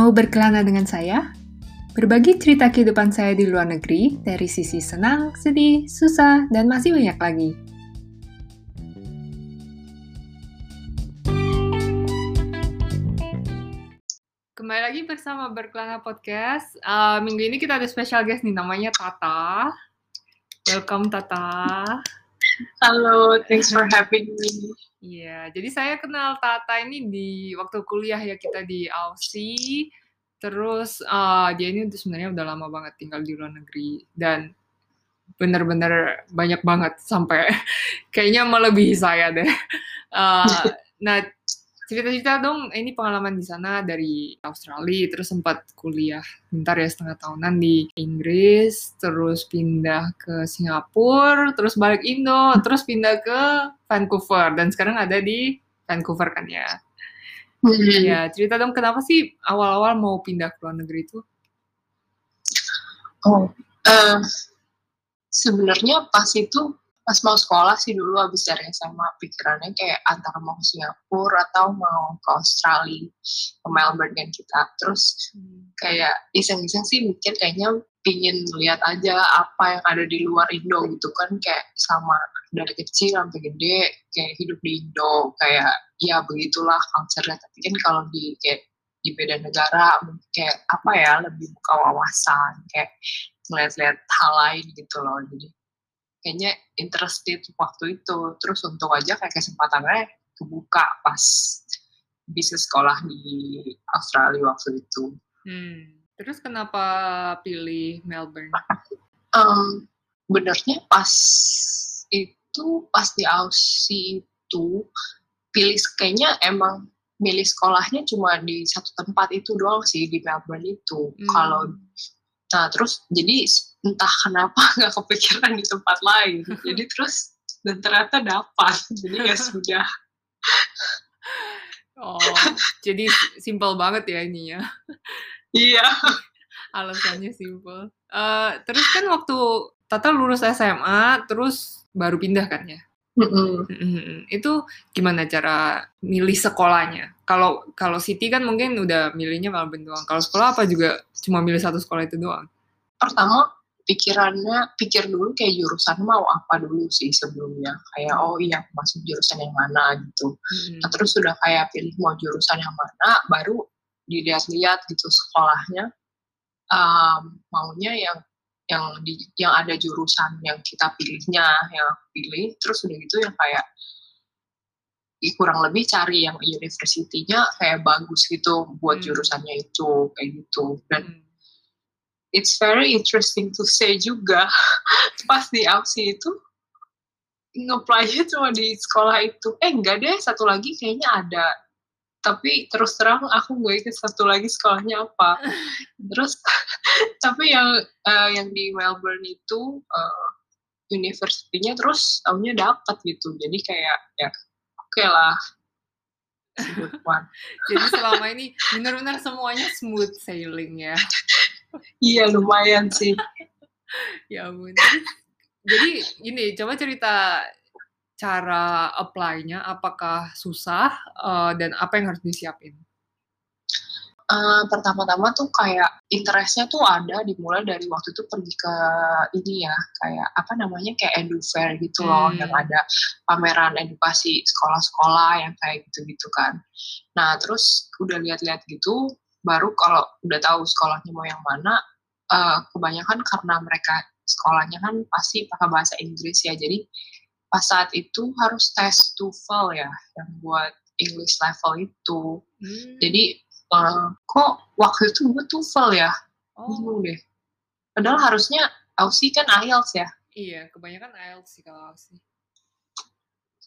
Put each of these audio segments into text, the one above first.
Mau berkelana dengan saya? Berbagi cerita kehidupan saya di luar negeri dari sisi senang, sedih, susah, dan masih banyak lagi. Kembali lagi bersama Berkelana Podcast. Uh, minggu ini kita ada special guest nih, namanya Tata. Welcome Tata. Halo, thanks for having me. Iya, jadi saya kenal Tata ini di waktu kuliah ya kita di Aussie. Terus uh, dia ini sebenarnya udah lama banget tinggal di luar negeri dan bener-bener banyak banget sampai kayaknya melebihi saya deh. Uh, nah, cerita-cerita dong ini pengalaman di sana dari Australia terus sempat kuliah bentar ya setengah tahunan di Inggris terus pindah ke Singapura terus balik Indo terus pindah ke Vancouver dan sekarang ada di Vancouver kan ya hmm. ya cerita dong kenapa sih awal-awal mau pindah ke luar negeri itu oh uh, sebenarnya pas itu pas mau sekolah sih dulu habis dari SMA pikirannya kayak antara mau ke Singapura atau mau ke Australia ke Melbourne kan kita. Terus kayak iseng-iseng sih mikir kayaknya pingin lihat aja apa yang ada di luar Indo gitu kan kayak sama dari kecil sampai gede kayak hidup di Indo kayak ya begitulah culture tapi kan kalau di kayak di beda negara kayak apa ya lebih buka wawasan kayak ngeliat-liat hal lain gitu loh. Jadi kayaknya interested waktu itu terus untuk aja kayak kesempatannya kebuka pas bisa sekolah di Australia waktu itu. Hmm. Terus kenapa pilih Melbourne? Um, benernya pas itu pas di Aussie itu pilih kayaknya emang milih sekolahnya cuma di satu tempat itu doang sih di Melbourne itu. Hmm. Kalau nah terus jadi entah kenapa nggak kepikiran di tempat lain. Jadi terus dan ternyata dapat. Jadi ya sudah. Oh jadi simpel banget ya ininya. Iya. Alasannya simpel. Uh, terus kan waktu Tata lulus SMA terus baru pindah kan ya Mm-hmm. Itu gimana cara milih sekolahnya? Kalau kalau City kan mungkin udah milihnya Melbourne doang. Kalau sekolah apa juga cuma milih satu sekolah itu doang? Pertama pikirannya pikir dulu kayak jurusan mau apa dulu sih sebelumnya kayak oh iya masuk jurusan yang mana gitu hmm. nah, terus sudah kayak pilih mau jurusan yang mana baru dilihat-lihat gitu sekolahnya um, maunya yang yang di yang ada jurusan yang kita pilihnya yang pilih. Terus udah gitu yang kayak kurang lebih cari yang universitinya kayak bagus gitu buat hmm. jurusannya itu kayak gitu. Dan hmm. it's very interesting to say juga pas di Aussie itu ngeplay cuma di sekolah itu. Eh enggak deh satu lagi kayaknya ada tapi terus terang aku nggak ikut satu lagi sekolahnya apa. Terus tapi yang uh, yang di Melbourne itu uh, universitinya terus tahunya dapat gitu. Jadi kayak ya oke okay lah jadi selama ini benar-benar semuanya smooth sailing ya iya lumayan sih. Ya ampun. Jadi ini coba cerita cara apply-nya apakah susah uh, dan apa yang harus disiapin Uh, pertama-tama tuh kayak interestnya tuh ada dimulai dari waktu itu pergi ke ini ya kayak apa namanya kayak edu fair gitu loh hmm. yang ada pameran edukasi sekolah-sekolah yang kayak gitu-gitu kan nah terus udah lihat-lihat gitu baru kalau udah tahu sekolahnya mau yang mana uh, kebanyakan karena mereka sekolahnya kan pasti pakai bahasa Inggris ya jadi pas saat itu harus tes TOEFL ya yang buat English level itu hmm. jadi uh, kok waktu itu gue TOEFL ya oh. bingung deh padahal harusnya Aussie kan IELTS ya iya kebanyakan IELTS sih kalau Aussie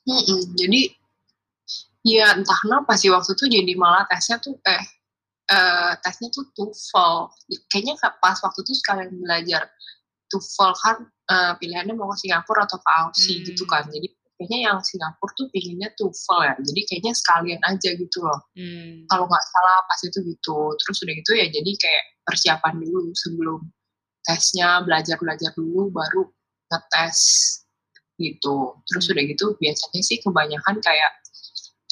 hmm, jadi ya entah kenapa sih waktu itu jadi malah tesnya tuh eh uh, tesnya tuh TOEFL. Kayaknya pas waktu itu sekalian belajar TOEFL kan uh, pilihannya mau ke Singapura atau ke Aussie hmm. gitu kan. Jadi kayaknya yang Singapura tuh pinginnya TOEFL ya. Jadi kayaknya sekalian aja gitu loh. Hmm. Kalau nggak salah pas itu gitu. Terus udah gitu ya jadi kayak persiapan dulu sebelum tesnya belajar-belajar dulu baru ngetes gitu. Terus hmm. udah gitu biasanya sih kebanyakan kayak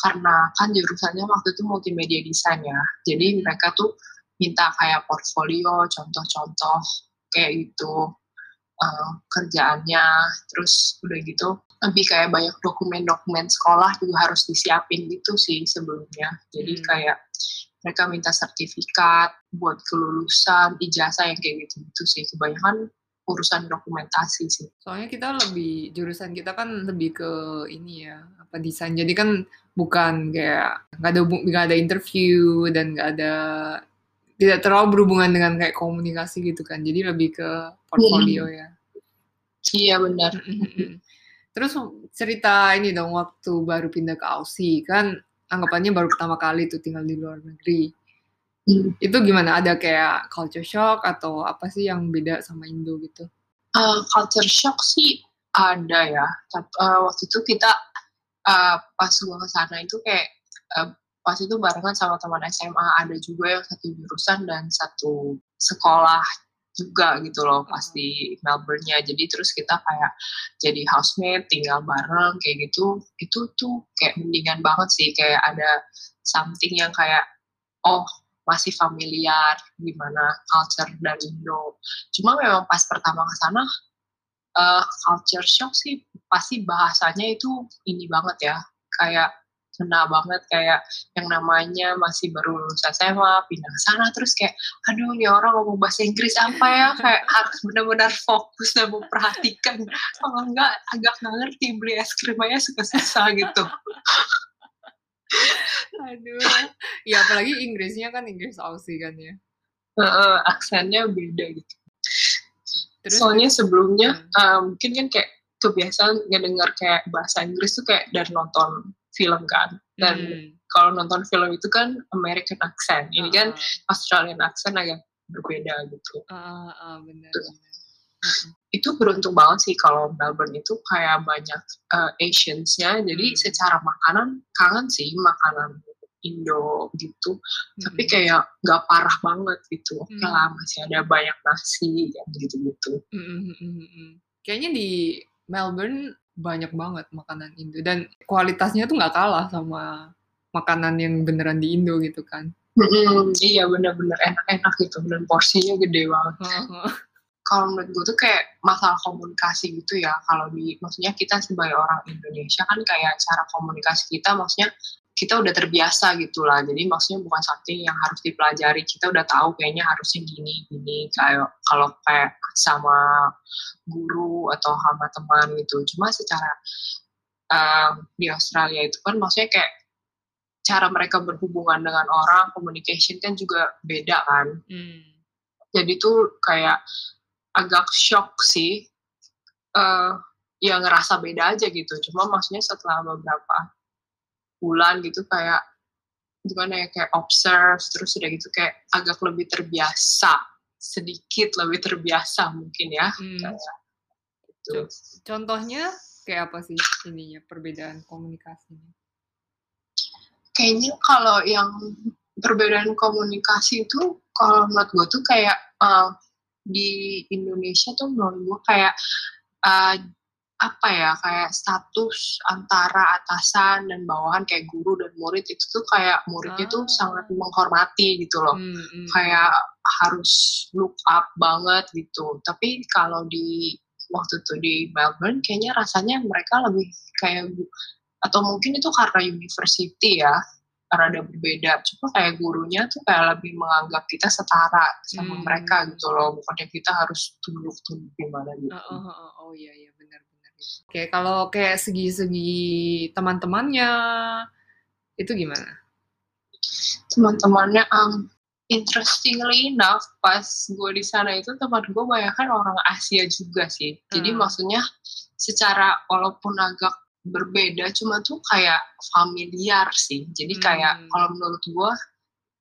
karena kan jurusannya waktu itu multimedia design ya jadi hmm. mereka tuh minta kayak portfolio, contoh-contoh kayak gitu uh, kerjaannya, terus udah gitu lebih kayak banyak dokumen-dokumen sekolah juga harus disiapin gitu sih sebelumnya. Jadi hmm. kayak mereka minta sertifikat buat kelulusan, ijazah yang kayak gitu-gitu sih. Kebanyakan urusan dokumentasi sih. Soalnya kita lebih jurusan kita kan lebih ke ini ya apa desain. Jadi kan bukan kayak nggak ada nggak ada interview dan nggak ada tidak terlalu berhubungan dengan kayak komunikasi gitu kan. Jadi lebih ke portfolio hmm. ya. Iya benar. Terus cerita ini dong waktu baru pindah ke Aussie kan anggapannya baru pertama kali tuh tinggal di luar negeri. Hmm. Itu gimana? Ada kayak culture shock atau apa sih yang beda sama Indo gitu? Uh, culture shock sih ada ya. Uh, waktu itu kita uh, pas gua ke sana itu kayak uh, pas itu barengan sama teman SMA ada juga yang satu jurusan dan satu sekolah juga gitu loh pas di Melbourne-nya. Jadi terus kita kayak jadi housemate, tinggal bareng kayak gitu. Itu tuh kayak mendingan banget sih kayak ada something yang kayak oh masih familiar gimana culture dari Indo. Cuma memang pas pertama ke sana uh, culture shock sih pasti bahasanya itu ini banget ya. Kayak kena banget kayak yang namanya masih baru lulus SMA pindah ke sana terus kayak aduh ini orang ngomong bahasa Inggris apa ya? Kayak harus benar-benar fokus dan memperhatikan. Kalau enggak agak nggak ngerti beli es krim aja suka susah gitu. Aduh. Ya apalagi Inggrisnya kan Inggris Aussie kan ya. Uh, aksennya beda gitu. Terus, soalnya sebelumnya hmm. uh, mungkin kan kayak kebiasaan ngedengar kayak bahasa Inggris tuh kayak dari nonton film kan dan hmm. kalau nonton film itu kan American accent ini uh. kan ah. Australian accent agak berbeda gitu uh, uh, benar, benar. Uh. itu beruntung banget sih kalau Melbourne itu kayak banyak uh, Asiansnya jadi hmm. secara makanan kangen sih makanan Indo gitu hmm. tapi kayak nggak parah banget gitu oke hmm. lah masih ada banyak nasi yang gitu gitu hmm. hmm, hmm, hmm kayaknya di Melbourne banyak banget makanan Indo dan kualitasnya tuh nggak kalah sama makanan yang beneran di Indo gitu kan. Mm-hmm, iya bener-bener enak-enak gitu dan porsinya gede banget. Uh-huh. Kalau menurut gue tuh kayak masalah komunikasi gitu ya. Kalau di maksudnya kita sebagai orang Indonesia kan kayak cara komunikasi kita maksudnya kita udah terbiasa gitu lah. Jadi maksudnya bukan something yang harus dipelajari. Kita udah tahu kayaknya harusnya gini, gini. Kayak kalau kayak sama guru atau sama teman gitu. Cuma secara um, di Australia itu kan maksudnya kayak cara mereka berhubungan dengan orang, communication kan juga beda kan. Hmm. Jadi tuh kayak agak shock sih. Uh, ya ngerasa beda aja gitu. Cuma maksudnya setelah beberapa bulan gitu kayak gimana ya kayak observe terus udah gitu kayak agak lebih terbiasa sedikit lebih terbiasa mungkin ya hmm. kayak gitu. contohnya kayak apa sih ininya perbedaan komunikasinya kayaknya kalau yang perbedaan komunikasi itu kalau menurut gue tuh kayak uh, di Indonesia tuh menurut gue kayak uh, apa ya kayak status antara atasan dan bawahan kayak guru dan murid itu tuh kayak muridnya ah. tuh sangat menghormati gitu loh hmm, hmm. kayak harus look up banget gitu tapi kalau di waktu itu di Melbourne kayaknya rasanya mereka lebih kayak atau mungkin itu karena university ya karena ada berbeda cuma kayak gurunya tuh kayak lebih menganggap kita setara sama hmm. mereka gitu loh bukannya kita harus tunduk-tunduk gimana gitu oh, oh, oh, oh iya iya benar Oke, kalau kayak segi-segi teman-temannya itu gimana? Teman-temannya um, interestingly enough pas gue di sana itu teman gue banyak kan orang Asia juga sih. Jadi hmm. maksudnya secara walaupun agak berbeda cuma tuh kayak familiar sih. Jadi kayak hmm. kalau menurut gue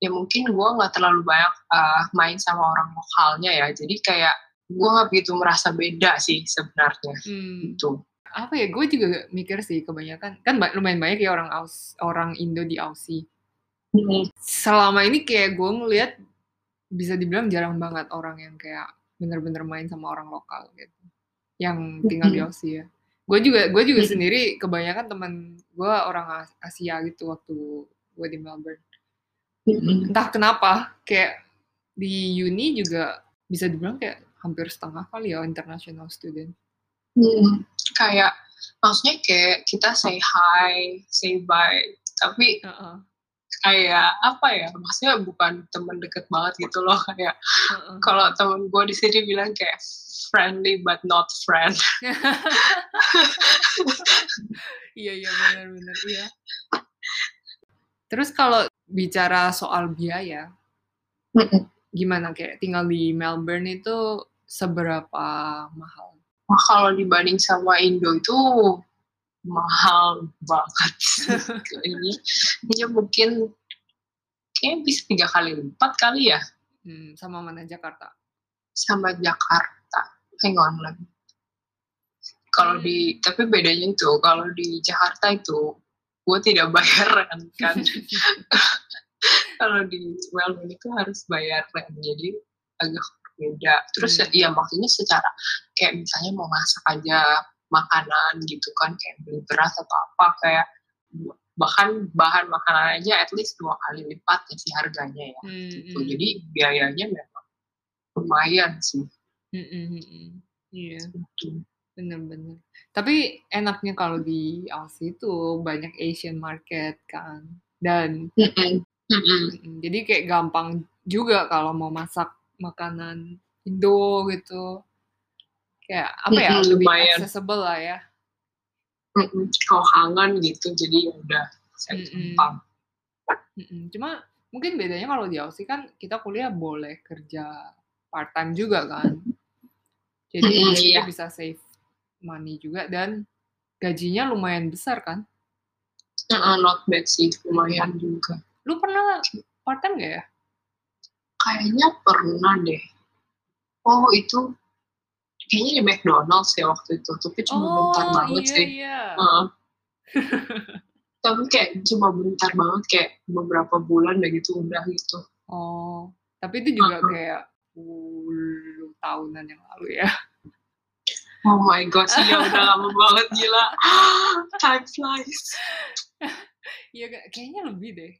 ya mungkin gue nggak terlalu banyak uh, main sama orang lokalnya ya. Jadi kayak gue nggak begitu merasa beda sih sebenarnya hmm. itu apa ya gue juga mikir sih kebanyakan kan lumayan banyak ya orang Aus orang Indo di Aussie hmm. selama ini kayak gue ngeliat bisa dibilang jarang banget orang yang kayak bener-bener main sama orang lokal gitu yang tinggal hmm. di Aussie ya gue juga gue juga hmm. sendiri kebanyakan teman gue orang Asia gitu waktu gue di Melbourne hmm. entah kenapa kayak di uni juga bisa dibilang kayak hampir setengah kali ya international student. Hmm, kayak maksudnya kayak kita say hi, say bye, tapi uh -uh. kayak apa ya? Maksudnya bukan temen deket banget gitu loh kayak uh -uh. kalau temen gue di sini bilang kayak friendly but not friend. iya iya benar-benar iya. Terus kalau bicara soal biaya, gimana kayak tinggal di Melbourne itu seberapa mahal? Wah kalau dibanding sama Indo itu mahal banget. ini ini mungkin kayak bisa tiga kali lipat kali ya. Hmm, sama mana Jakarta? Sama Jakarta. Hang on lagi. Kalau hmm. di tapi bedanya itu kalau di Jakarta itu gue tidak bayar rent kan. kalau di Melbourne itu harus bayar rent jadi agak beda terus hmm. ya maksudnya secara kayak misalnya mau masak aja makanan gitu kan kayak beli beras atau apa kayak bahkan bahan makanan aja at least dua kali lipat ya sih harganya ya hmm. gitu hmm. jadi biayanya memang lumayan sih hmm, hmm, hmm. iya gitu. bener-bener tapi enaknya kalau di Aussie itu banyak Asian market kan dan mm -mm. Mm -mm. jadi kayak gampang juga kalau mau masak makanan Indo gitu. Kayak apa ya, mm -hmm, lebih lumayan. accessible lah ya. Mm -hmm. Kalau kangen gitu, jadi udah saya. Cuma mungkin bedanya kalau di Aussie kan kita kuliah boleh kerja part time juga kan. Jadi mm -hmm, kita iya. bisa save money juga dan gajinya lumayan besar kan? Uh, not bad sih, lumayan juga. Lu pernah part time gak ya? Kayaknya pernah deh. Oh itu kayaknya di McDonald's ya waktu itu, tapi cuma oh, bentar banget iya, sih. Iya. Uh, tapi kayak cuma bentar banget kayak beberapa bulan deh gitu udah gitu. Oh, tapi itu juga uh -huh. kayak puluh tahunan yang lalu ya. Oh my god, sih ya udah lama banget gila. Time flies. Iya, kayaknya lebih deh.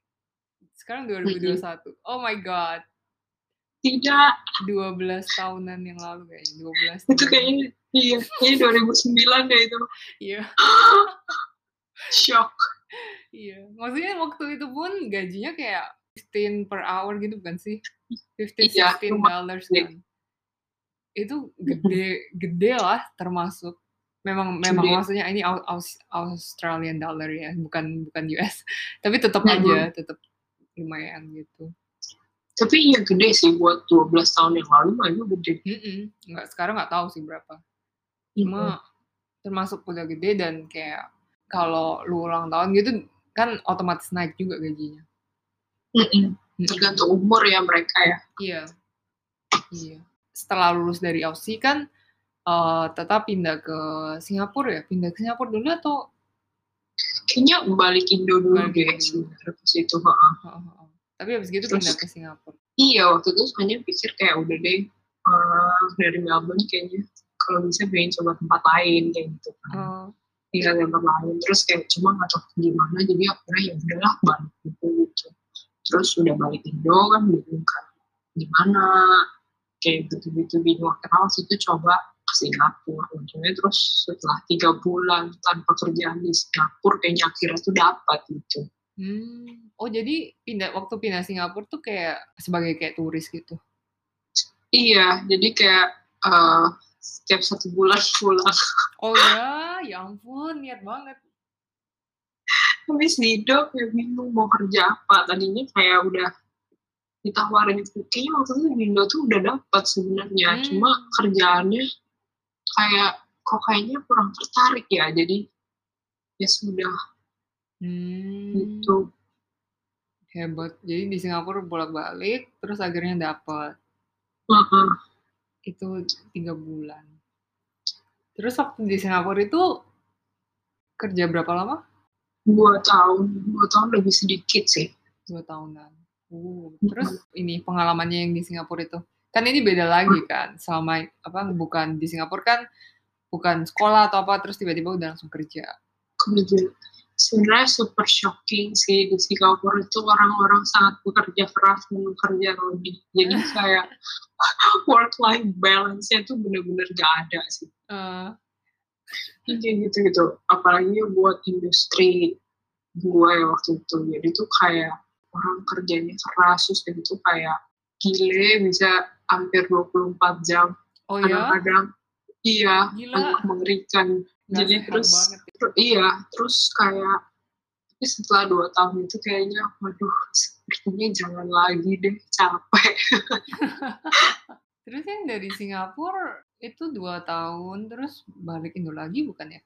Sekarang 2021. Oh my god. Tidak. 12 tahunan yang lalu kayaknya, 12 Itu kayaknya, iya, kayaknya 2009 deh itu. Iya. Shock. Iya, maksudnya waktu itu pun gajinya kayak 15 per hour gitu bukan sih? 15, iya, 16 dollars kan. Itu gede, gede lah termasuk. Memang memang gede. maksudnya ini Aus, Australian dollar ya, bukan bukan US. Tapi tetap aja, tetap lumayan gitu. Tapi iya gede sih buat 12 tahun yang lalu mah itu gede. Mm -mm. Nggak, sekarang nggak tahu sih berapa. Cuma mm -hmm. termasuk udah gede dan kayak kalau lu ulang tahun gitu kan otomatis naik juga gajinya. Mm -mm. Tergantung umur ya mereka ya. Iya. Iya. Setelah lulus dari Aussie kan uh, tetap pindah ke Singapura ya? Pindah ke Singapura dulu atau kayaknya balik Indo dulu balik deh sebenarnya ke situ. Tapi habis gitu pindah ke Singapura. Iya, waktu itu sebenarnya pikir kayak udah deh uh, dari Melbourne kayaknya kalau bisa pengen coba tempat lain kayak gitu kan. Oh. Tinggal tempat lain. Terus kayak cuma nggak tahu gimana jadi akhirnya ya udahlah balik gitu, gitu. Terus udah balik Indo kan bingung kan gimana kayak gitu-gitu bingung. Karena waktu itu coba ke Singapura untungnya terus setelah tiga bulan tanpa kerjaan di Singapura kayaknya akhirnya tuh dapat gitu Hmm. Oh jadi pindah waktu pindah Singapura tuh kayak sebagai kayak turis gitu? Iya, jadi kayak uh, setiap satu bulan pulang. Oh ya, ya ampun, niat banget. Habis hidup ya bingung mau kerja apa. Tadinya kayak udah ditawarin. Kayaknya waktu itu Indo tuh udah dapat sebenarnya. Hmm. Cuma kerjaannya kayak kok kayaknya kurang tertarik ya. Jadi ya sudah Hmm. Gitu. Hebat. Jadi di Singapura bolak-balik, terus akhirnya dapat. Uh. Itu tiga bulan. Terus waktu di Singapura itu kerja berapa lama? Dua tahun. Dua tahun lebih sedikit sih. Dua tahunan. Uh, terus uh -huh. ini pengalamannya yang di Singapura itu kan ini beda lagi kan sama apa bukan di Singapura kan bukan sekolah atau apa terus tiba-tiba udah langsung kerja kerja sebenarnya super shocking sih di Singapura itu orang-orang sangat bekerja keras dan bekerja lebih jadi kayak work life balance-nya tuh bener-bener gak ada sih uh. kayak gitu gitu apalagi buat industri gue waktu itu jadi tuh kayak orang kerjanya keras terus gitu kayak gile bisa hampir 24 jam oh, ya? kadang-kadang iya Gila. mengerikan Jadi terus banget. iya terus kayak tapi setelah dua tahun itu kayaknya waduh sepertinya jangan lagi deh capek terus yang dari Singapura itu dua tahun terus balik Indo lagi bukan ya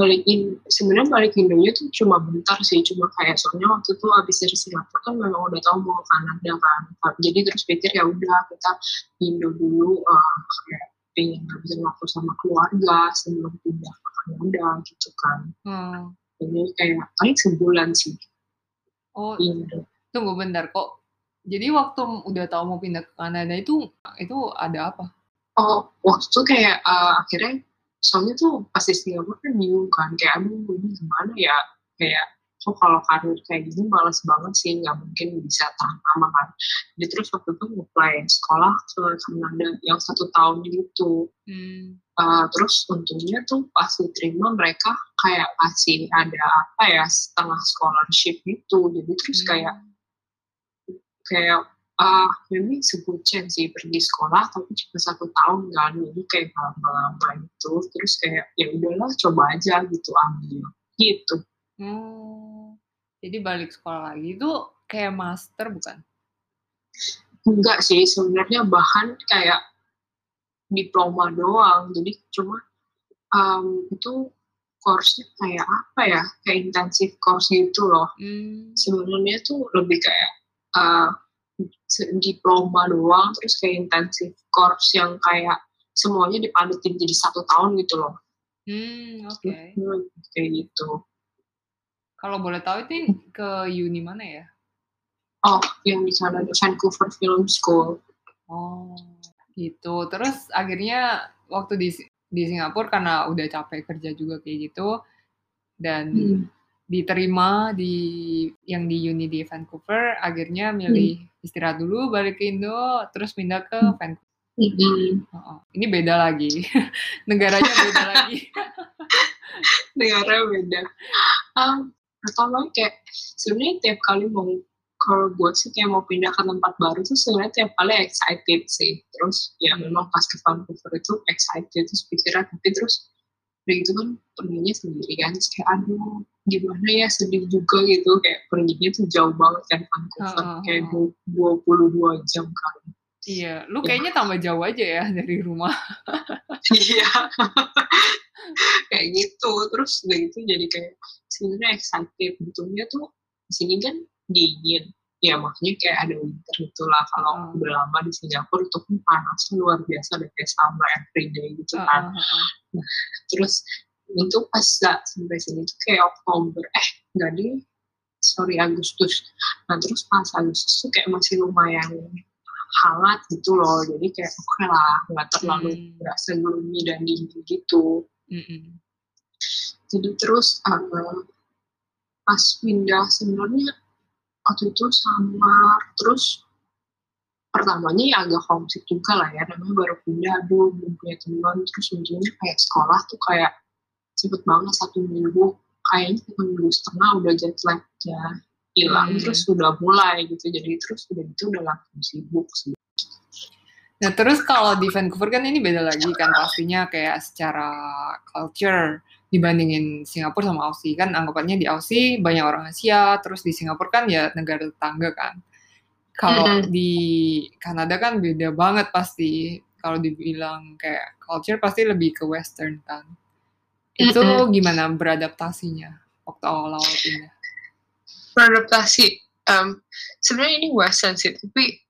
balikin sebenarnya balik Indonya tuh cuma bentar sih cuma kayak soalnya waktu itu habis dari Singapura kan memang udah tahu mau ke Kanada kan jadi terus pikir ya udah kita Indo dulu uh, kayak pengen ngabisin waktu sama keluarga sebelum pindah ke Kanada gitu kan. Hmm. jadi kayak paling sebulan sih. Oh Indo. tunggu bentar kok. Jadi waktu udah tahu mau pindah ke Kanada itu itu ada apa? Oh waktu itu kayak uh, akhirnya soalnya tuh pasti Singapura kan bingung kan kayak aduh ini gimana ya? Kayak oh kalau karir kayak gini males banget sih nggak mungkin bisa tahan lama kan. Jadi terus waktu itu mulai sekolah ke Kanada yang satu tahun gitu. Hmm. uh, terus untungnya tuh pas diterima mereka kayak pasti ada apa ya setengah scholarship gitu. Jadi terus hmm. kayak kayak uh, maybe sebutin sih pergi sekolah tapi cuma satu tahun kan. Jadi kayak lama-lama itu terus kayak ya udahlah coba aja gitu ambil. Gitu. Hmm, jadi balik sekolah lagi itu kayak master bukan? Enggak sih sebenarnya bahan kayak diploma doang. Jadi cuma um, itu course kayak apa ya kayak intensif course gitu loh. Hmm. sebenarnya tuh lebih kayak uh, diploma doang terus kayak intensif course yang kayak semuanya dipadutin jadi satu tahun gitu loh. Hmm oke. Okay. hmm, kayak gitu kalau boleh tahu itu ke uni mana ya? Oh yang di sana di Vancouver Film School. Oh gitu. Terus akhirnya waktu di di Singapura karena udah capek kerja juga kayak gitu dan hmm. diterima di yang di uni di Vancouver akhirnya milih hmm. istirahat dulu balik ke Indo terus pindah ke hmm. Vancouver. Hmm. oh, ini beda lagi. Negaranya beda lagi. Negara beda. Um, pertama kayak sebenarnya tiap kali mau kalau buat sih kayak mau pindah ke tempat baru tuh sebenarnya tiap kali excited sih. Terus ya memang pas ke Vancouver itu excited terus pikiran tapi terus udah gitu kan perginya sendiri kan. Terus kayak aduh gimana ya sedih juga gitu. Kayak perginya tuh jauh banget kan Vancouver. Uh, uh, kayak dua puluh dua jam kan iya lu ya. kayaknya tambah jauh aja ya dari rumah. Iya. Kayak gitu terus udah gitu jadi kayak sebenarnya excited betulnya tuh di sini kan dingin. Ya makanya kayak ada winter itulah kalau uh. udah lama di Singapura tuh kan panas luar biasa udah kayak summer everyday gitu kan. uh. Nah, terus itu pas gak sampai sini tuh kayak Oktober. Eh enggak deh. Sorry Agustus. Nah terus pas Agustus tuh kayak masih lumayan hangat gitu loh. Jadi kayak oke okay lah nggak terlalu hmm. berasa gloomy dan dingin gitu. Hmm. jadi terus uh, pas pindah sebenarnya waktu itu sama terus pertamanya ya agak homesick juga lah ya. Namanya baru pindah aduh belum punya teman. Terus ujungnya kayak sekolah tuh kayak cepet banget satu minggu. Kayaknya satu minggu setengah udah jet lagnya hilang hmm. terus sudah mulai gitu jadi terus udah itu udah langsung sibuk sih Nah terus kalau di Vancouver kan ini beda lagi kan pastinya kayak secara culture dibandingin Singapura sama Aussie kan anggapannya di Aussie banyak orang Asia terus di Singapura kan ya negara tetangga kan. Kalau mm -hmm. di Kanada kan beda banget pasti kalau dibilang kayak culture pasti lebih ke Western kan. Itu mm -hmm. gimana beradaptasinya waktu awal-awal pindah? Beradaptasi, um, sebenarnya ini Western sih, tapi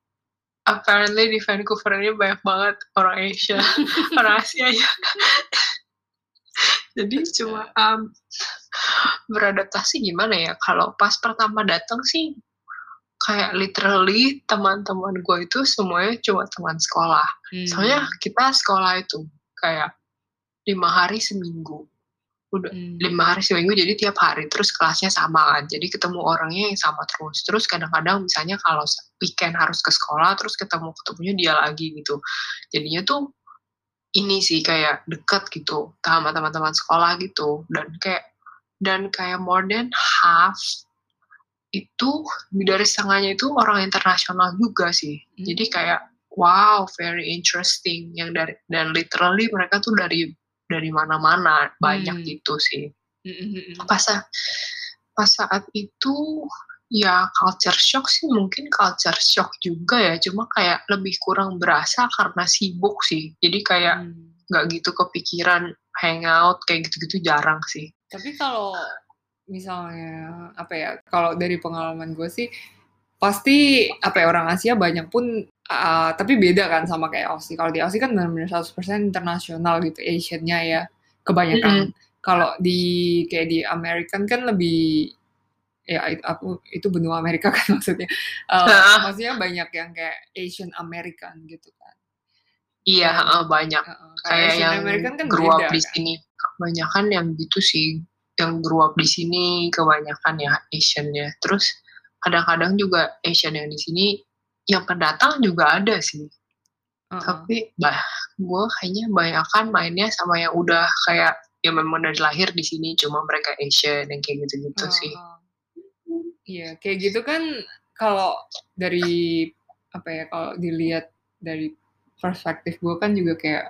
apparently di Vancouver ini banyak banget orang Asia, orang Asia ya. Jadi cuma um, beradaptasi gimana ya? Kalau pas pertama datang sih kayak literally teman-teman gue itu semuanya cuma teman sekolah. Hmm. Soalnya kita sekolah itu kayak lima hari seminggu udah hmm. lima hari seminggu jadi tiap hari terus kelasnya sama kan. Jadi ketemu orangnya yang sama terus. Terus kadang-kadang misalnya kalau weekend harus ke sekolah terus ketemu ketemunya dia lagi gitu. Jadinya tuh ini sih kayak deket gitu sama teman-teman sekolah gitu. Dan kayak dan kayak more than half itu dari setengahnya itu orang internasional juga sih. Hmm. jadi kayak wow very interesting. Yang dari dan literally mereka tuh dari dari mana-mana banyak hmm. gitu sih pas pas saat itu ya culture shock sih mungkin culture shock juga ya cuma kayak lebih kurang berasa karena sibuk sih jadi kayak hmm. nggak hmm. gitu kepikiran hangout kayak gitu-gitu jarang sih tapi kalau misalnya apa ya kalau dari pengalaman gue sih pasti apa ya orang Asia banyak pun uh, tapi beda kan sama kayak Aussie. Kalau di Aussie kan benar-benar 100% internasional gitu Asian-nya ya kebanyakan. Mm -hmm. Kalau di kayak di American kan lebih ya aku itu benua Amerika kan maksudnya. Uh, nah. Maksudnya banyak yang kayak Asian American gitu kan. Iya, uh, banyak. Uh, kayak Asian yang American kan grow up di kan? sini. Kebanyakan yang gitu sih. Yang grow up di sini kebanyakan ya Asian ya. Terus kadang-kadang juga Asian yang di sini yang pendatang juga ada sih. Uh-uh. Tapi bah, gue kayaknya kan mainnya sama yang udah kayak yang memang dari lahir di sini, cuma mereka Asian yang kayak gitu-gitu uh-huh. sih. Iya, kayak gitu kan kalau dari apa ya kalau dilihat dari perspektif gue kan juga kayak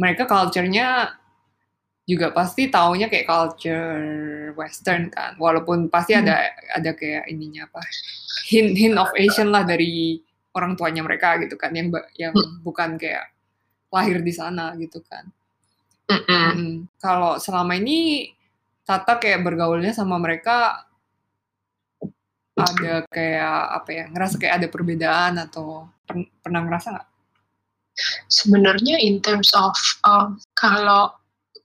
mereka culture-nya juga pasti taunya kayak culture western kan walaupun pasti hmm. ada ada kayak ininya apa hint hint of Asian lah dari orang tuanya mereka gitu kan yang yang hmm. bukan kayak lahir di sana gitu kan hmm. kalau selama ini Tata kayak bergaulnya sama mereka ada kayak apa ya ngerasa kayak ada perbedaan atau per, pernah ngerasa nggak? Sebenarnya in terms of uh, kalau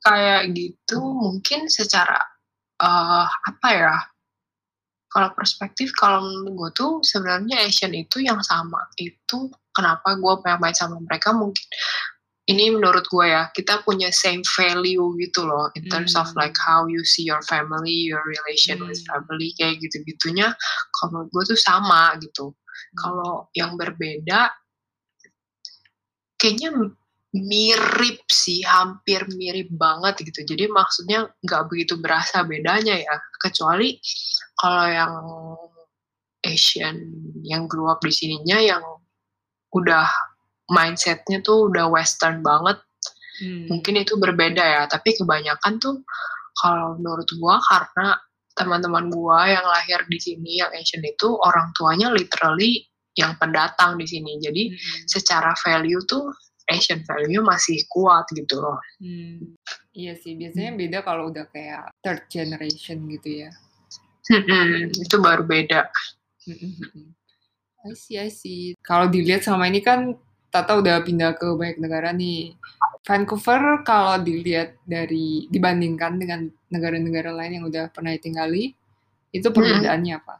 kayak gitu mungkin secara uh, apa ya kalau perspektif kalau menurut gue tuh sebenarnya Asian itu yang sama itu kenapa gue pengen main sama mereka mungkin ini menurut gue ya kita punya same value gitu loh in terms hmm. of like how you see your family your relation hmm. with family kayak gitu gitunya kalau menurut gue tuh sama gitu hmm. kalau yang berbeda kayaknya mirip sih, hampir mirip banget gitu. Jadi maksudnya nggak begitu berasa bedanya ya. Kecuali kalau yang Asian yang grew up di sininya yang udah mindsetnya tuh udah western banget. Hmm. Mungkin itu berbeda ya. Tapi kebanyakan tuh kalau menurut gua karena teman-teman gua yang lahir di sini yang Asian itu orang tuanya literally yang pendatang di sini. Jadi hmm. secara value tuh Asian value masih kuat gitu loh. Hmm, iya sih, biasanya beda kalau udah kayak third generation gitu ya. Hmm, itu baru beda. I see, I see. Kalau dilihat sama ini kan Tata udah pindah ke banyak negara nih. Vancouver kalau dilihat dari dibandingkan dengan negara-negara lain yang udah pernah tinggali, itu perbedaannya hmm. apa?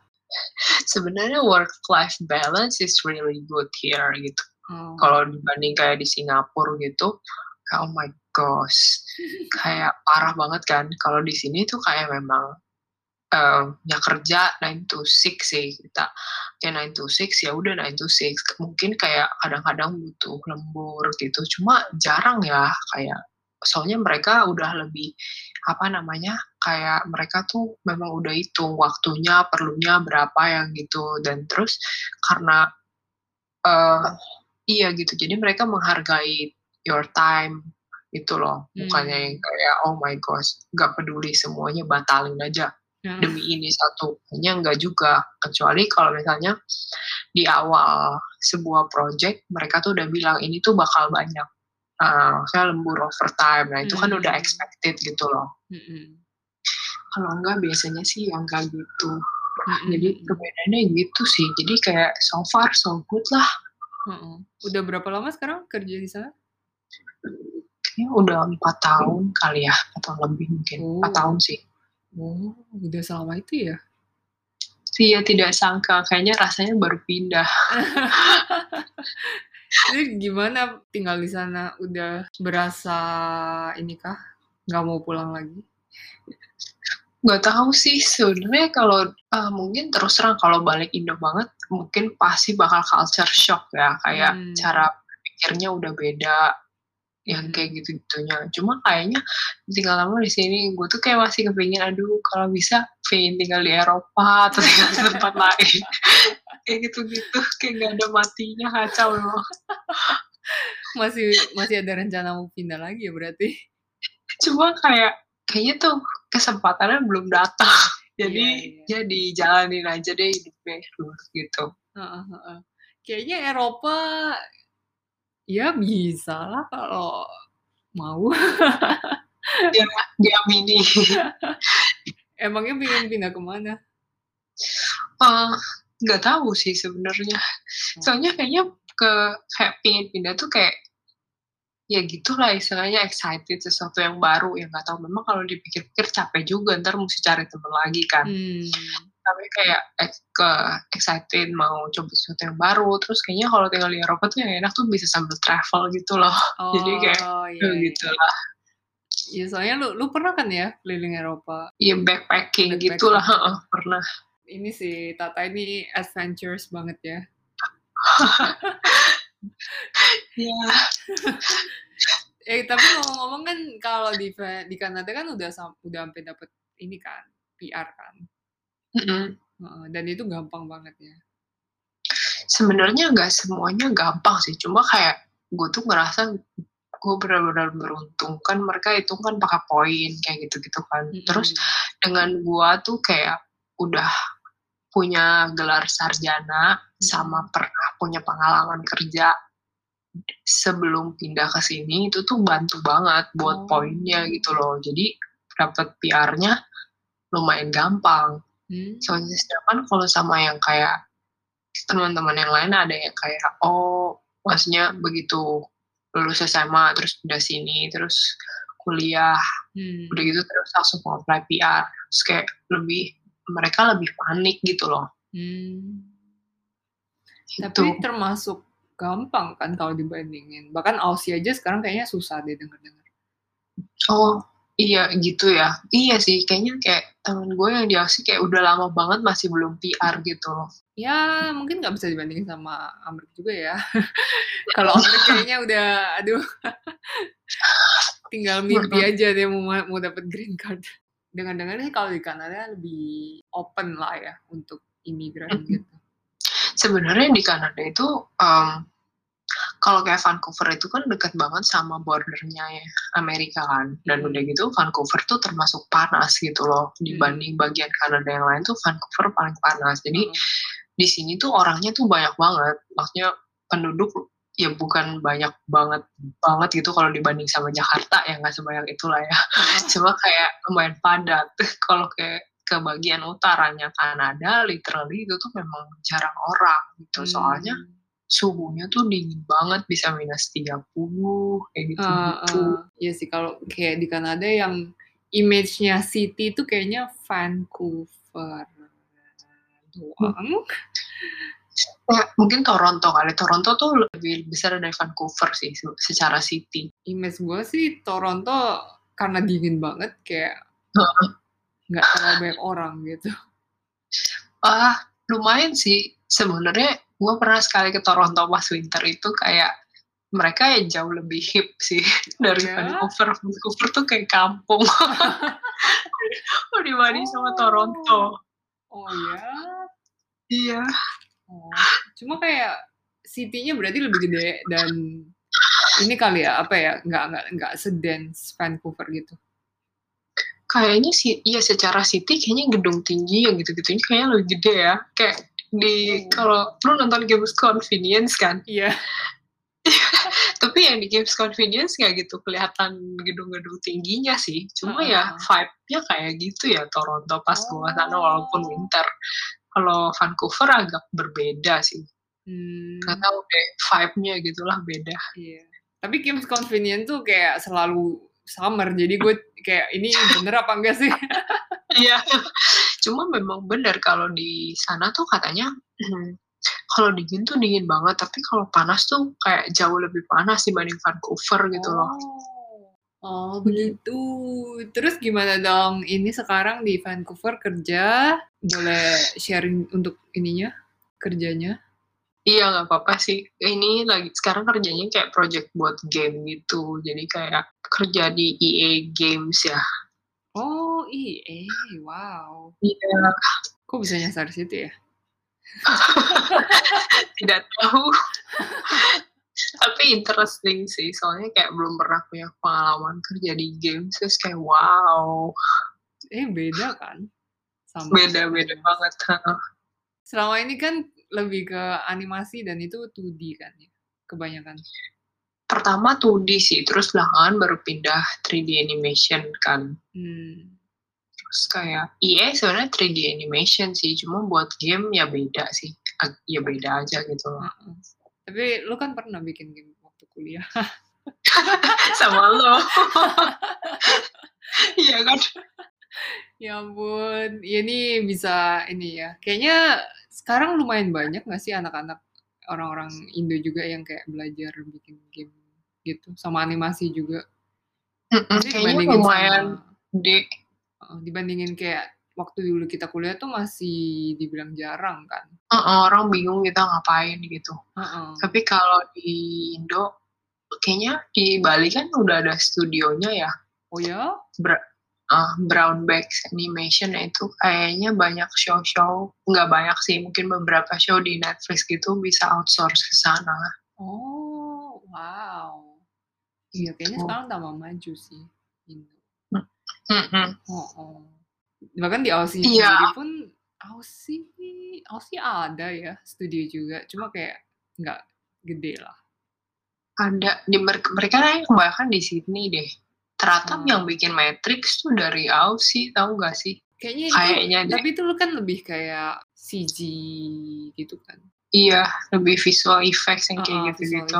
Sebenarnya work life balance is really good here gitu Hmm. Kalau dibanding kayak di Singapura gitu, kayak oh my gosh, kayak parah banget kan. Kalau di sini tuh kayak memang um, ya kerja 9 to 6 sih kita. Ya 9 to 6 ya udah 9 to 6. Mungkin kayak kadang-kadang butuh lembur gitu. Cuma jarang ya kayak soalnya mereka udah lebih apa namanya kayak mereka tuh memang udah hitung waktunya perlunya berapa yang gitu dan terus karena uh, Iya gitu, jadi mereka menghargai your time itu loh, bukannya yang hmm. kayak oh my gosh, nggak peduli semuanya batalin aja hmm. demi ini satu, hanya nggak juga. Kecuali kalau misalnya di awal sebuah project mereka tuh udah bilang ini tuh bakal banyak, uh, saya lembur overtime, nah itu kan udah hmm. expected gitu loh. Hmm. Kalau enggak biasanya sih yang kayak gitu. Hmm. Jadi perbedaannya gitu sih. Jadi kayak so far so good lah Hmm. Udah berapa lama sekarang kerja di sana? Kayaknya udah empat tahun kali ya, atau lebih mungkin empat oh. tahun sih. Oh, udah selama itu ya? Iya, tidak sangka. Kayaknya rasanya baru pindah. Jadi gimana tinggal di sana? Udah berasa ini kah? Nggak mau pulang lagi? Nggak tahu sih, sebenarnya kalau, uh, mungkin terus terang kalau balik Indo banget, mungkin pasti bakal culture shock ya, kayak Hmm. cara pikirnya udah beda, yang kayak Mhm. gitu-gitunya. Cuma kayaknya tinggal lama di sini, gue tuh kayak masih kepingin, aduh kalau bisa pengen tinggal di Eropa atau tinggal di tempat lain. Kayak gitu-gitu, kayak nggak ada matinya, kacau loh. Masih masih ada rencana mau pindah lagi ya berarti? Cuma kayak, kayaknya tuh kesempatannya belum datang. Jadi, iya. ya dijalanin aja deh hidupnya gitu. Heeh heeh. Kayaknya Eropa, ya bisalah kalau mau. Ya, diamini. Emangnya pengen pindah ke mana? Eee, nggak tahu sih sebenarnya. Oh. Soalnya kayaknya ke kayak pengen pindah tuh kayak, ya gitulah istilahnya excited sesuatu yang baru, ya nggak tahu memang kalau dipikir-pikir capek juga, entar musti cari temen lagi kan. Mmm. Tapi kayak ke excited mau coba sesuatu yang baru, terus kayaknya kalau tinggal di Eropa tuh yang enak tuh bisa sambil travel gitu loh. Jadi kayak, Oh, ya iya iya. gitulah. Iya soalnya lu lu pernah kan ya keliling Eropa? Iya backpacking Backpacking. gitulah, heeh, pernah. Ini si Tata ini adventurous banget ya. Iya. Eh, tapi ngomong-ngomong kan kalau di di Kanada kan udah udah sampai dapet ini kan, PR kan? Mhm. Heeh, dan itu gampang banget ya? Sebenarnya nggak semuanya gampang sih, cuma kayak gue tuh ngerasa gue benar-benar beruntung, kan mereka hitung kan pakai poin kayak gitu-gitu kan. Terus Mhm. dengan gue tuh kayak udah punya gelar sarjana sama pernah punya pengalaman kerja sebelum pindah ke sini, itu tuh bantu banget buat poinnya Oh. gitu loh. Jadi dapet PR-nya lumayan gampang. Mmm. Soalnya sedangkan kalau sama yang kayak teman-teman yang lain ada yang kayak, oh maksudnya begitu lulus SMA terus pindah sini, terus kuliah, Hmm. udah gitu terus langsung mau-apply PR, terus kayak lebih mereka lebih panik gitu loh. Mmm. Gitu. Tapi termasuk gampang kan kalau dibandingin? Bahkan Aussie aja sekarang kayaknya susah deh denger-denger. Oh, iya gitu ya? Iya sih, kayaknya kayak temen gue yang di Aussie kayak udah lama banget masih belum PR gitu loh. Ya mungkin nggak bisa dibandingin sama Amerika juga ya. Kalau Amerika kayaknya udah aduh tinggal mimpi aja deh mau mau dapet green card. Dengar-dengar sih kalau di Kanada lebih open lah ya untuk imigran Mhm. gitu. Sebenarnya di Kanada itu, mmm, kalau kayak Vancouver itu kan dekat banget sama border-nya ya Amerika kan, dan udah gitu Vancouver tuh termasuk panas gitu loh, Hmm. dibanding bagian Kanada yang lain tuh Vancouver paling panas. Jadi Heeh. di sini tuh orangnya tuh banyak banget, maksudnya penduduk ya bukan banyak banget banget gitu kalau dibanding sama Jakarta ya nggak sebanyak itulah ya. Cuma kayak lumayan padat. Kalau kayak ke bagian utaranya Kanada literally itu tuh memang jarang orang gitu, soalnya Mmm. suhunya tuh dingin banget bisa minus 30 kayak gitu-gitu. Heeh. Iya sih kalau kayak di Kanada yang image-nya city itu kayaknya Vancouver doang. Ya, mungkin Toronto kali, Toronto tuh lebih besar dari Vancouver sih se secara city. Image gue sih Toronto karena dingin banget kayak nggak terlalu banyak orang gitu. Ah, lumayan sih. Sebenarnya gue pernah sekali ke Toronto pas winter itu kayak mereka ya jauh lebih hip sih dari ya? Vancouver. Vancouver tuh kayak kampung. Oh, dibanding sama Toronto. Oh ya? Iya. Oh, cuma kayak city-nya berarti lebih gede dan ini kali ya, apa ya, nggak nggak nggak sedens Vancouver gitu? Kayaknya sih iya secara city kayaknya gedung tinggi yang gitu-gitunya kayaknya lebih gede ya. Kayak di Oh. kalau lu nonton Games Convenience kan? Iya. Tapi yang di Games Convenience nggak gitu kelihatan gedung-gedung tingginya sih. Cuma ya Heeh. vibe-nya kayak gitu ya Toronto pas gua sana walaupun Oh. winter. Kalau Vancouver agak berbeda sih. Mmm. tahu deh vibe-nya gitulah beda. Iya. Tapi Games Convenient tuh kayak selalu summer, jadi gue kayak ini bener apa enggak sih? Iya. Cuma memang bener kalau di sana tuh katanya kalau dingin tuh dingin banget, tapi kalau panas tuh kayak jauh lebih panas dibanding Vancouver gitu loh. Oh. Oh begitu. Terus gimana dong? Ini sekarang di Vancouver kerja, boleh sharing untuk ininya kerjanya? Iya nggak apa-apa sih. Ini lagi sekarang kerjanya kayak project buat game gitu. Jadi kayak kerja di EA Games ya. Oh EA, wow. Iya. Kok bisa nyasar situ ya? Tidak tahu. Tapi interesting sih, soalnya kayak belum pernah punya pengalaman kerja di game, terus kayak wow. Eh beda kan? Beda-beda banget. Selama ini kan lebih ke animasi dan itu 2D kan ya, kebanyakan? Pertama 2D sih, terus belakangan baru pindah 3D animation kan. Hmm. Terus kayak, iya sebenarnya 3D animation sih, cuma buat game ya beda sih. Ya beda aja gitu loh. Uh-uh. Tapi lu kan pernah bikin game waktu kuliah. Sama lo. Iya kan? Ya ampun, ya ini bisa ini ya. Kayaknya sekarang lumayan banyak nggak sih anak-anak orang-orang Indo juga yang kayak belajar bikin game gitu, sama animasi juga. Mm-mm, kayaknya lumayan gede. dibandingin kayak waktu dulu kita kuliah tuh masih dibilang jarang kan. Uh-uh, orang bingung kita ngapain gitu. Uh-uh. Tapi kalau di Indo, kayaknya di Bali kan udah ada studionya ya. Oh ya? Ber- uh, Brown Bags Animation itu kayaknya banyak show-show, nggak banyak sih, mungkin beberapa show di Netflix gitu bisa outsource ke sana. Oh, wow. Iya, kayaknya oh. sekarang tambah maju sih. Indo. Mm -hmm. Oh, oh. Bahkan di Aussie iya. sendiri pun Aussie, Aussie ada ya studio juga, cuma kayak nggak gede lah. Ada di mereka kebanyakan di Sydney deh. Ternyata hmm. yang bikin Matrix tuh dari Aussie tahu gak sih? Kayaknya kayaknya itu, tapi itu kan lebih kayak CG gitu kan? Iya lebih visual effects yang kayak uh, gitu gitu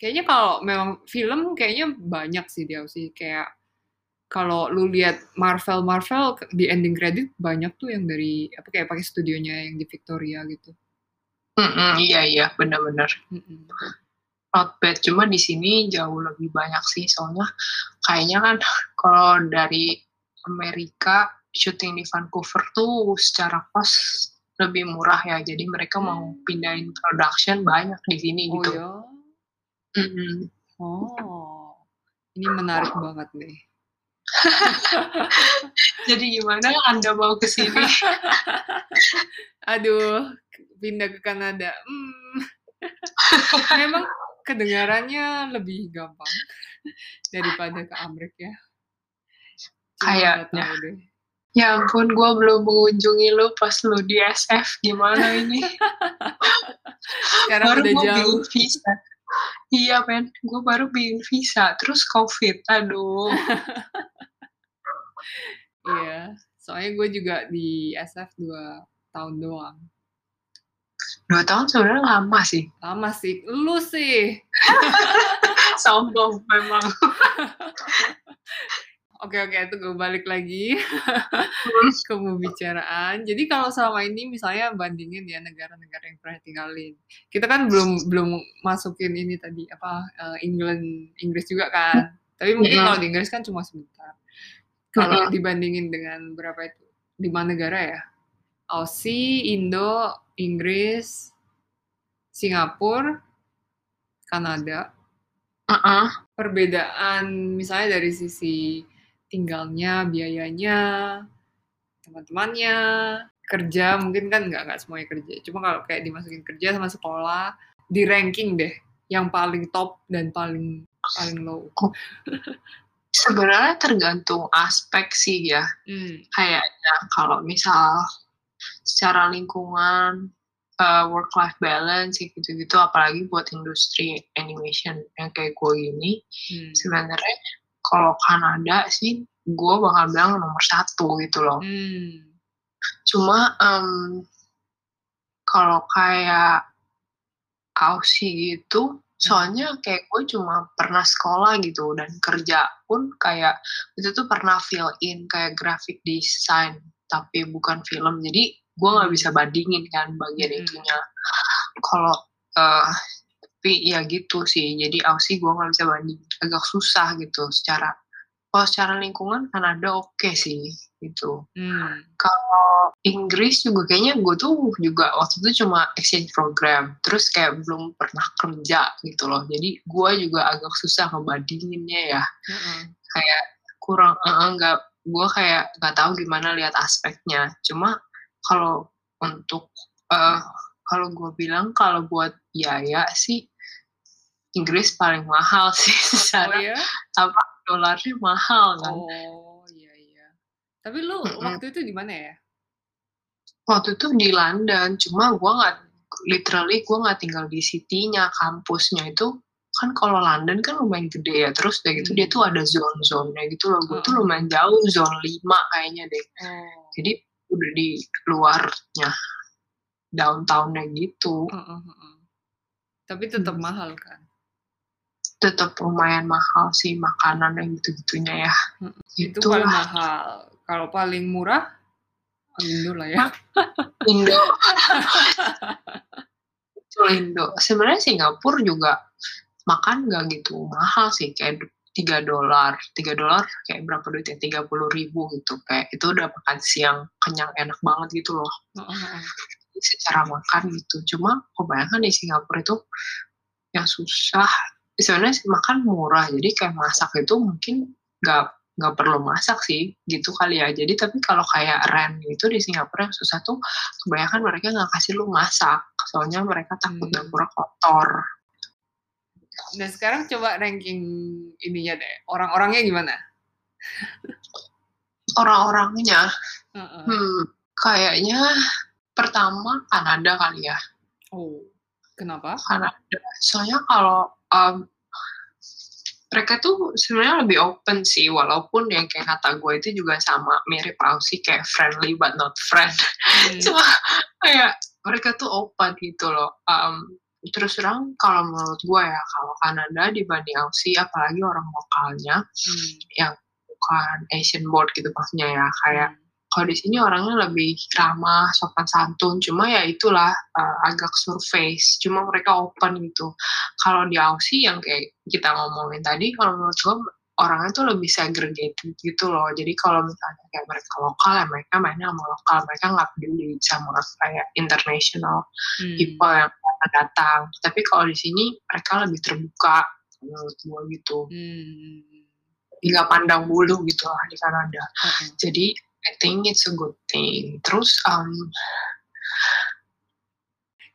kayaknya kalau memang film kayaknya banyak sih di Aussie. Kayak kalau lu lihat Marvel Marvel di ending credit banyak tuh yang dari apa kayak pakai studionya yang di Victoria gitu. Mm -mm, iya iya benar-benar. Mm -mm not bad cuma di sini jauh lebih banyak sih soalnya kayaknya kan kalau dari Amerika syuting di Vancouver tuh secara cost lebih murah ya jadi mereka hmm. mau pindahin production banyak di sini oh, gitu. Ya? Mm -hmm. Oh, ini menarik banget nih. Jadi gimana Anda mau ke sini? Aduh, pindah ke Kanada. Hmm. Memang kedengarannya lebih gampang daripada ke Amrik ya. Kayaknya. Ya ampun, gue belum mengunjungi lo pas lo di SF. Gimana ini? Sekarang baru udah jauh. visa. Iya, men. Gue baru bikin visa. Terus COVID. Aduh. iya. Soalnya gue juga di SF dua tahun doang. Dua tahun sebenarnya lama sih. Lama sih. Lu sih. Sombong memang. Oke oke itu gue balik lagi ke pembicaraan. Jadi kalau selama ini misalnya bandingin ya negara-negara yang pernah tinggalin, kita kan belum belum masukin ini tadi apa uh, England Inggris juga kan. Tapi mungkin kalau di Inggris kan cuma sebentar. Kalau dibandingin dengan berapa itu lima negara ya, Aussie, Indo, Inggris, Singapura, Kanada. Uh-uh. Perbedaan misalnya dari sisi tinggalnya, biayanya, teman-temannya, kerja mungkin kan nggak nggak semuanya kerja. Cuma kalau kayak dimasukin kerja sama sekolah, di ranking deh yang paling top dan paling paling low. Sebenarnya tergantung aspek sih ya. Hmm. Kayaknya kalau misal secara lingkungan uh, work life balance gitu-gitu apalagi buat industri animation yang kayak gue ini hmm. sebenarnya kalau Kanada sih gue bakal bilang nomor satu gitu loh hmm. cuma um, kalau kayak Aussie gitu soalnya kayak gue cuma pernah sekolah gitu dan kerja pun kayak itu tuh pernah fill in kayak graphic design tapi bukan film jadi gue nggak bisa bandingin kan bagian hmm. itunya kalau uh, tapi ya gitu sih. Jadi Aussie gue nggak bisa banding. Agak susah gitu secara kalau secara lingkungan Kanada oke okay sih gitu. Hmm. kalau Inggris juga kayaknya gue tuh juga waktu itu cuma exchange program. Terus kayak belum pernah kerja gitu loh. Jadi gue juga agak susah ngebandinginnya ya. Hmm. kayak kurang enggak uh, gue kayak nggak tahu gimana lihat aspeknya. Cuma kalau untuk uh, kalau gue bilang kalau buat biaya sih Inggris paling mahal sih secara oh, iya? apa dolarnya mahal kan. Oh iya iya. Tapi lu mm -hmm. waktu itu di mana ya? Waktu itu di London, cuma gue nggak literally gue nggak tinggal di city-nya, kampusnya itu kan kalau London kan lumayan gede ya, terus udah gitu hmm. dia tuh ada zone-zonenya gitu loh, gue tuh lumayan jauh, zone 5 kayaknya deh. Oh. Jadi udah di luarnya, downtown-nya gitu. Uh, uh. Tapi tetap hmm. mahal kan? Tetap lumayan mahal sih makanan yang gitu-gitunya ya. Hmm, itu paling mahal. Kalau paling murah Indo lah ya. Indo. Itu Indo. Sebenarnya Singapura juga makan nggak gitu mahal sih kayak tiga dolar tiga dolar kayak berapa duitnya tiga puluh ribu gitu kayak itu udah makan siang kenyang enak banget gitu loh secara makan gitu cuma kebanyakan di Singapura itu yang susah sebenarnya makan murah jadi kayak masak itu mungkin nggak nggak perlu masak sih gitu kali ya. Jadi tapi kalau kayak rent itu di Singapura yang susah tuh kebanyakan mereka nggak kasih lu masak soalnya mereka takut hmm. dapur kotor. Nah sekarang coba ranking ininya deh orang-orangnya gimana? Orang-orangnya? Uh -uh. hmm kayaknya pertama Kanada kali ya. Oh kenapa? Kanada. Soalnya kalau um, mereka tuh sebenarnya lebih open sih walaupun yang kayak kata gue itu juga sama mirip Aussie kayak friendly but not friend hmm. cuma kayak mereka tuh open gitu loh um, terus terang kalau menurut gue ya kalau Kanada dibanding Aussie apalagi orang lokalnya hmm. yang bukan Asian board gitu maksudnya ya kayak hmm kalau di sini orangnya lebih ramah, sopan santun. Cuma ya itulah uh, agak surface. Cuma mereka open gitu. Kalau di Aussie yang kayak kita ngomongin tadi, kalau menurut gue orangnya tuh lebih segregated gitu loh. Jadi kalau misalnya kayak mereka lokal ya mereka mainnya sama lokal. Mereka nggak peduli sama kayak international hmm. people yang datang. Tapi kalau di sini mereka lebih terbuka menurut gue gitu. Hmm. Nggak pandang bulu gitu lah di Kanada. Okay. Jadi I think it's a good thing. Terus um,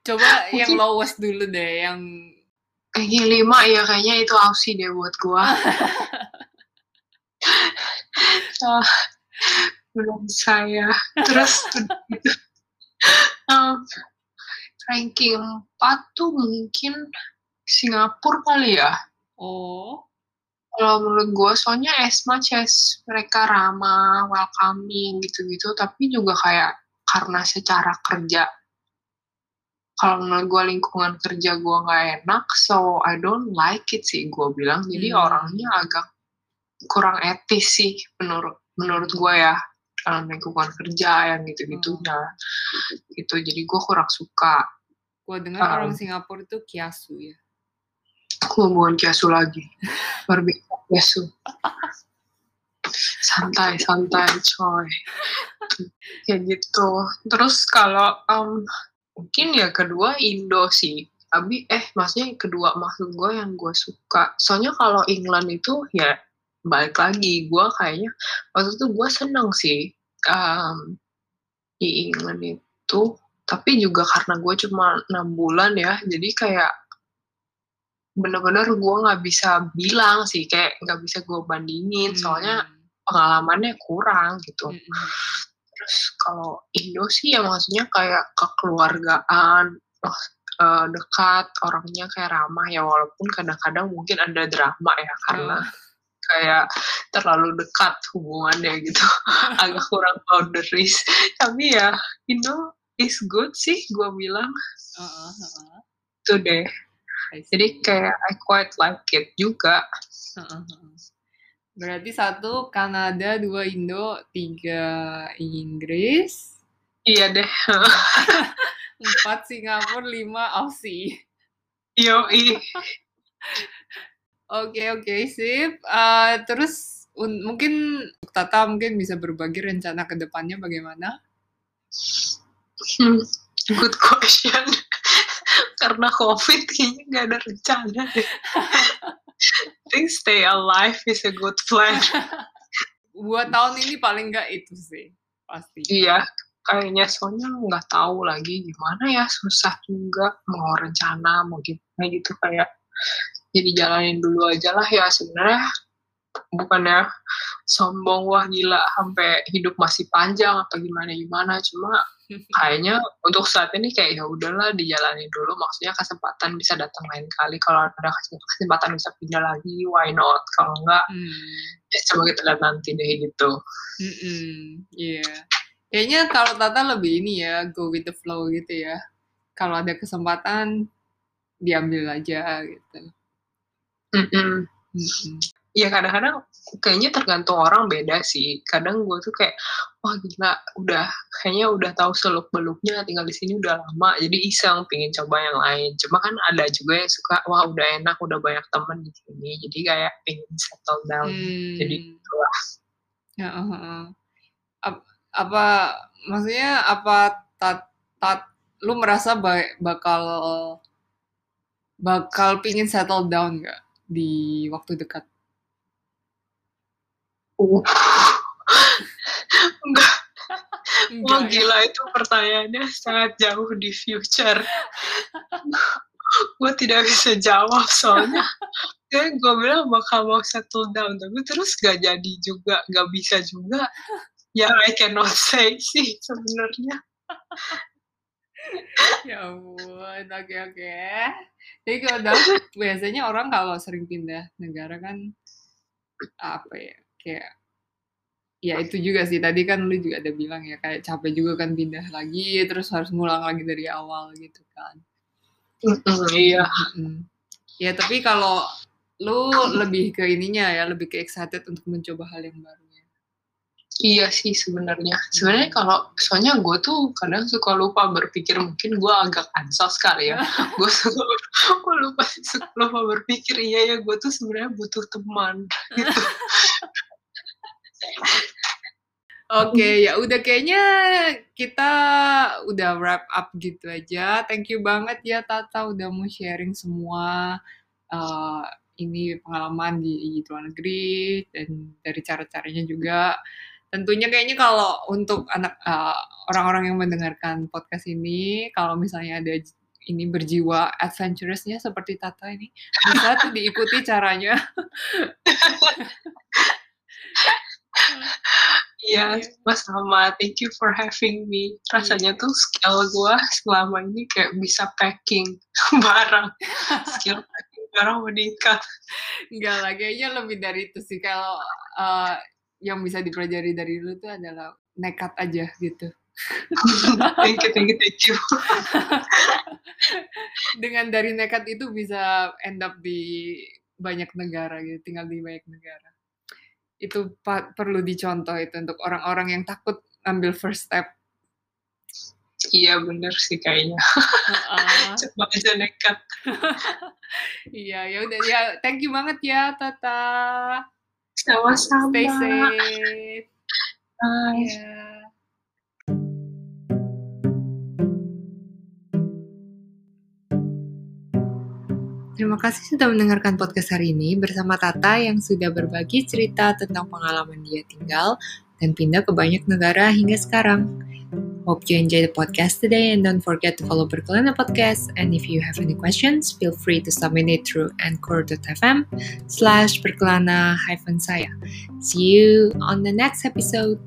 coba yang lowest dulu deh, yang kayaknya lima ya kayaknya itu Aussie deh buat gua. uh, belum saya. Terus um, ranking 4 tuh mungkin Singapura kali ya. Oh. Kalau menurut gue, soalnya as much as mereka ramah, welcoming gitu-gitu, tapi juga kayak karena secara kerja, kalau menurut gue lingkungan kerja gue nggak enak, so I don't like it sih gue bilang. Jadi hmm. orangnya agak kurang etis sih menurut menurut gue ya dalam lingkungan kerja yang gitu-gitunya hmm. gitu jadi gue kurang suka gue dengar um, orang Singapura itu kiasu ya aku bukan kiasu lagi. Berbeda kiasu. Santai santai coy. Kayak gitu. Terus kalau um, mungkin ya kedua Indo sih. Tapi eh maksudnya kedua maksud gue yang gue suka. Soalnya kalau England itu ya balik lagi. Gue kayaknya waktu itu gue seneng sih um, di England itu. Tapi juga karena gue cuma enam bulan ya. Jadi kayak bener-bener gue nggak bisa bilang sih kayak nggak bisa gue bandingin hmm. soalnya pengalamannya kurang gitu hmm. terus kalau Indo sih ya maksudnya kayak kekeluargaan uh, dekat orangnya kayak ramah ya walaupun kadang-kadang mungkin ada drama ya karena oh. kayak terlalu dekat hubungannya gitu agak kurang boundaries tapi ya Indo is good sih gue bilang uh, uh, uh. itu deh jadi kayak I quite like it juga. Berarti satu Kanada, dua Indo, tiga Inggris. Iya deh. Empat Singapura, lima Aussie. Yo, Oke oke sip. Uh, terus mungkin Tata mungkin bisa berbagi rencana ke depannya bagaimana? Hmm, good question. Karena COVID kayaknya nggak ada rencana deh. think stay alive is a good plan. Buat tahun ini paling nggak itu sih pasti. Iya, kayaknya soalnya nggak tahu lagi gimana ya susah juga mau rencana mau gimana gitu kayak jadi jalanin dulu aja lah ya sebenarnya bukannya sombong wah gila sampai hidup masih panjang apa gimana gimana cuma kayaknya untuk saat ini kayak ya udahlah dijalanin dulu maksudnya kesempatan bisa datang lain kali kalau ada kesempatan bisa pindah lagi why not kalau enggak hmm. ya coba kita lihat nanti deh gitu iya mm yeah Kayaknya kalau Tata lebih ini ya, go with the flow gitu ya. Kalau ada kesempatan, diambil aja gitu. Mm -mm. Mm Ya kadang-kadang kayaknya tergantung orang beda sih. Kadang gue tuh kayak, wah gila, udah kayaknya udah tahu seluk beluknya, tinggal di sini udah lama, jadi iseng pingin coba yang lain. Cuma kan ada juga yang suka, wah udah enak, udah banyak temen di sini, jadi kayak pingin settle down. Hmm. Jadi itulah. Ya, uh, uh apa maksudnya apa tat, tat lu merasa bakal bakal pingin settle down gak di waktu dekat? Uh. Enggak. Wah ya? gila itu pertanyaannya sangat jauh di future. gue tidak bisa jawab soalnya kayak gue bilang bakal mau settle down tapi terus gak jadi juga gak bisa juga ya I cannot say sih sebenarnya. ya ampun, oke okay, oke. Okay. Jadi kalau biasanya orang kalau sering pindah negara kan apa ya kayak ya itu juga sih tadi kan lu juga ada bilang ya kayak capek juga kan pindah lagi terus harus ngulang lagi dari awal gitu kan. Iya. Ya tapi kalau lu lebih ke ininya ya lebih ke excited untuk mencoba hal yang baru. Iya sih sebenarnya. Sebenarnya kalau soalnya gue tuh kadang suka lupa berpikir mungkin gue agak ansos kali ya. gue suka gue lupa suka lupa berpikir iya ya gue tuh sebenarnya butuh teman gitu. Oke, okay, ya udah kayaknya kita udah wrap up gitu aja. Thank you banget ya Tata udah mau sharing semua uh, ini pengalaman di, di luar negeri dan dari cara-caranya juga tentunya kayaknya kalau untuk anak uh, orang-orang yang mendengarkan podcast ini kalau misalnya ada ini berjiwa adventurousnya seperti Tata ini bisa tuh diikuti caranya. Iya, yeah, Mas sama. Thank you for having me. Rasanya yeah. tuh skill gue selama ini kayak bisa packing barang. Skill packing barang meningkat. Enggak lah, kayaknya lebih dari itu sih. Kalau uh, yang bisa dipelajari dari lu tuh adalah nekat aja gitu. thank you, thank you, thank you. Dengan dari nekat itu bisa end up di banyak negara gitu, tinggal di banyak negara. Itu perlu dicontoh itu untuk orang-orang yang takut ambil first step. Iya bener sih kayaknya. Uh-uh. Coba aja nekat. iya ya udah ya thank you banget ya Tata. Sama-sama. Stay safe. Bye. Yeah. Terima kasih sudah mendengarkan podcast hari ini bersama Tata yang sudah berbagi cerita tentang pengalaman dia tinggal dan pindah ke banyak negara hingga sekarang. Hope you enjoy the podcast today and don't forget to follow Berkelana Podcast. And if you have any questions, feel free to submit it through anchor.fm slash berkelana hyphen saya. See you on the next episode.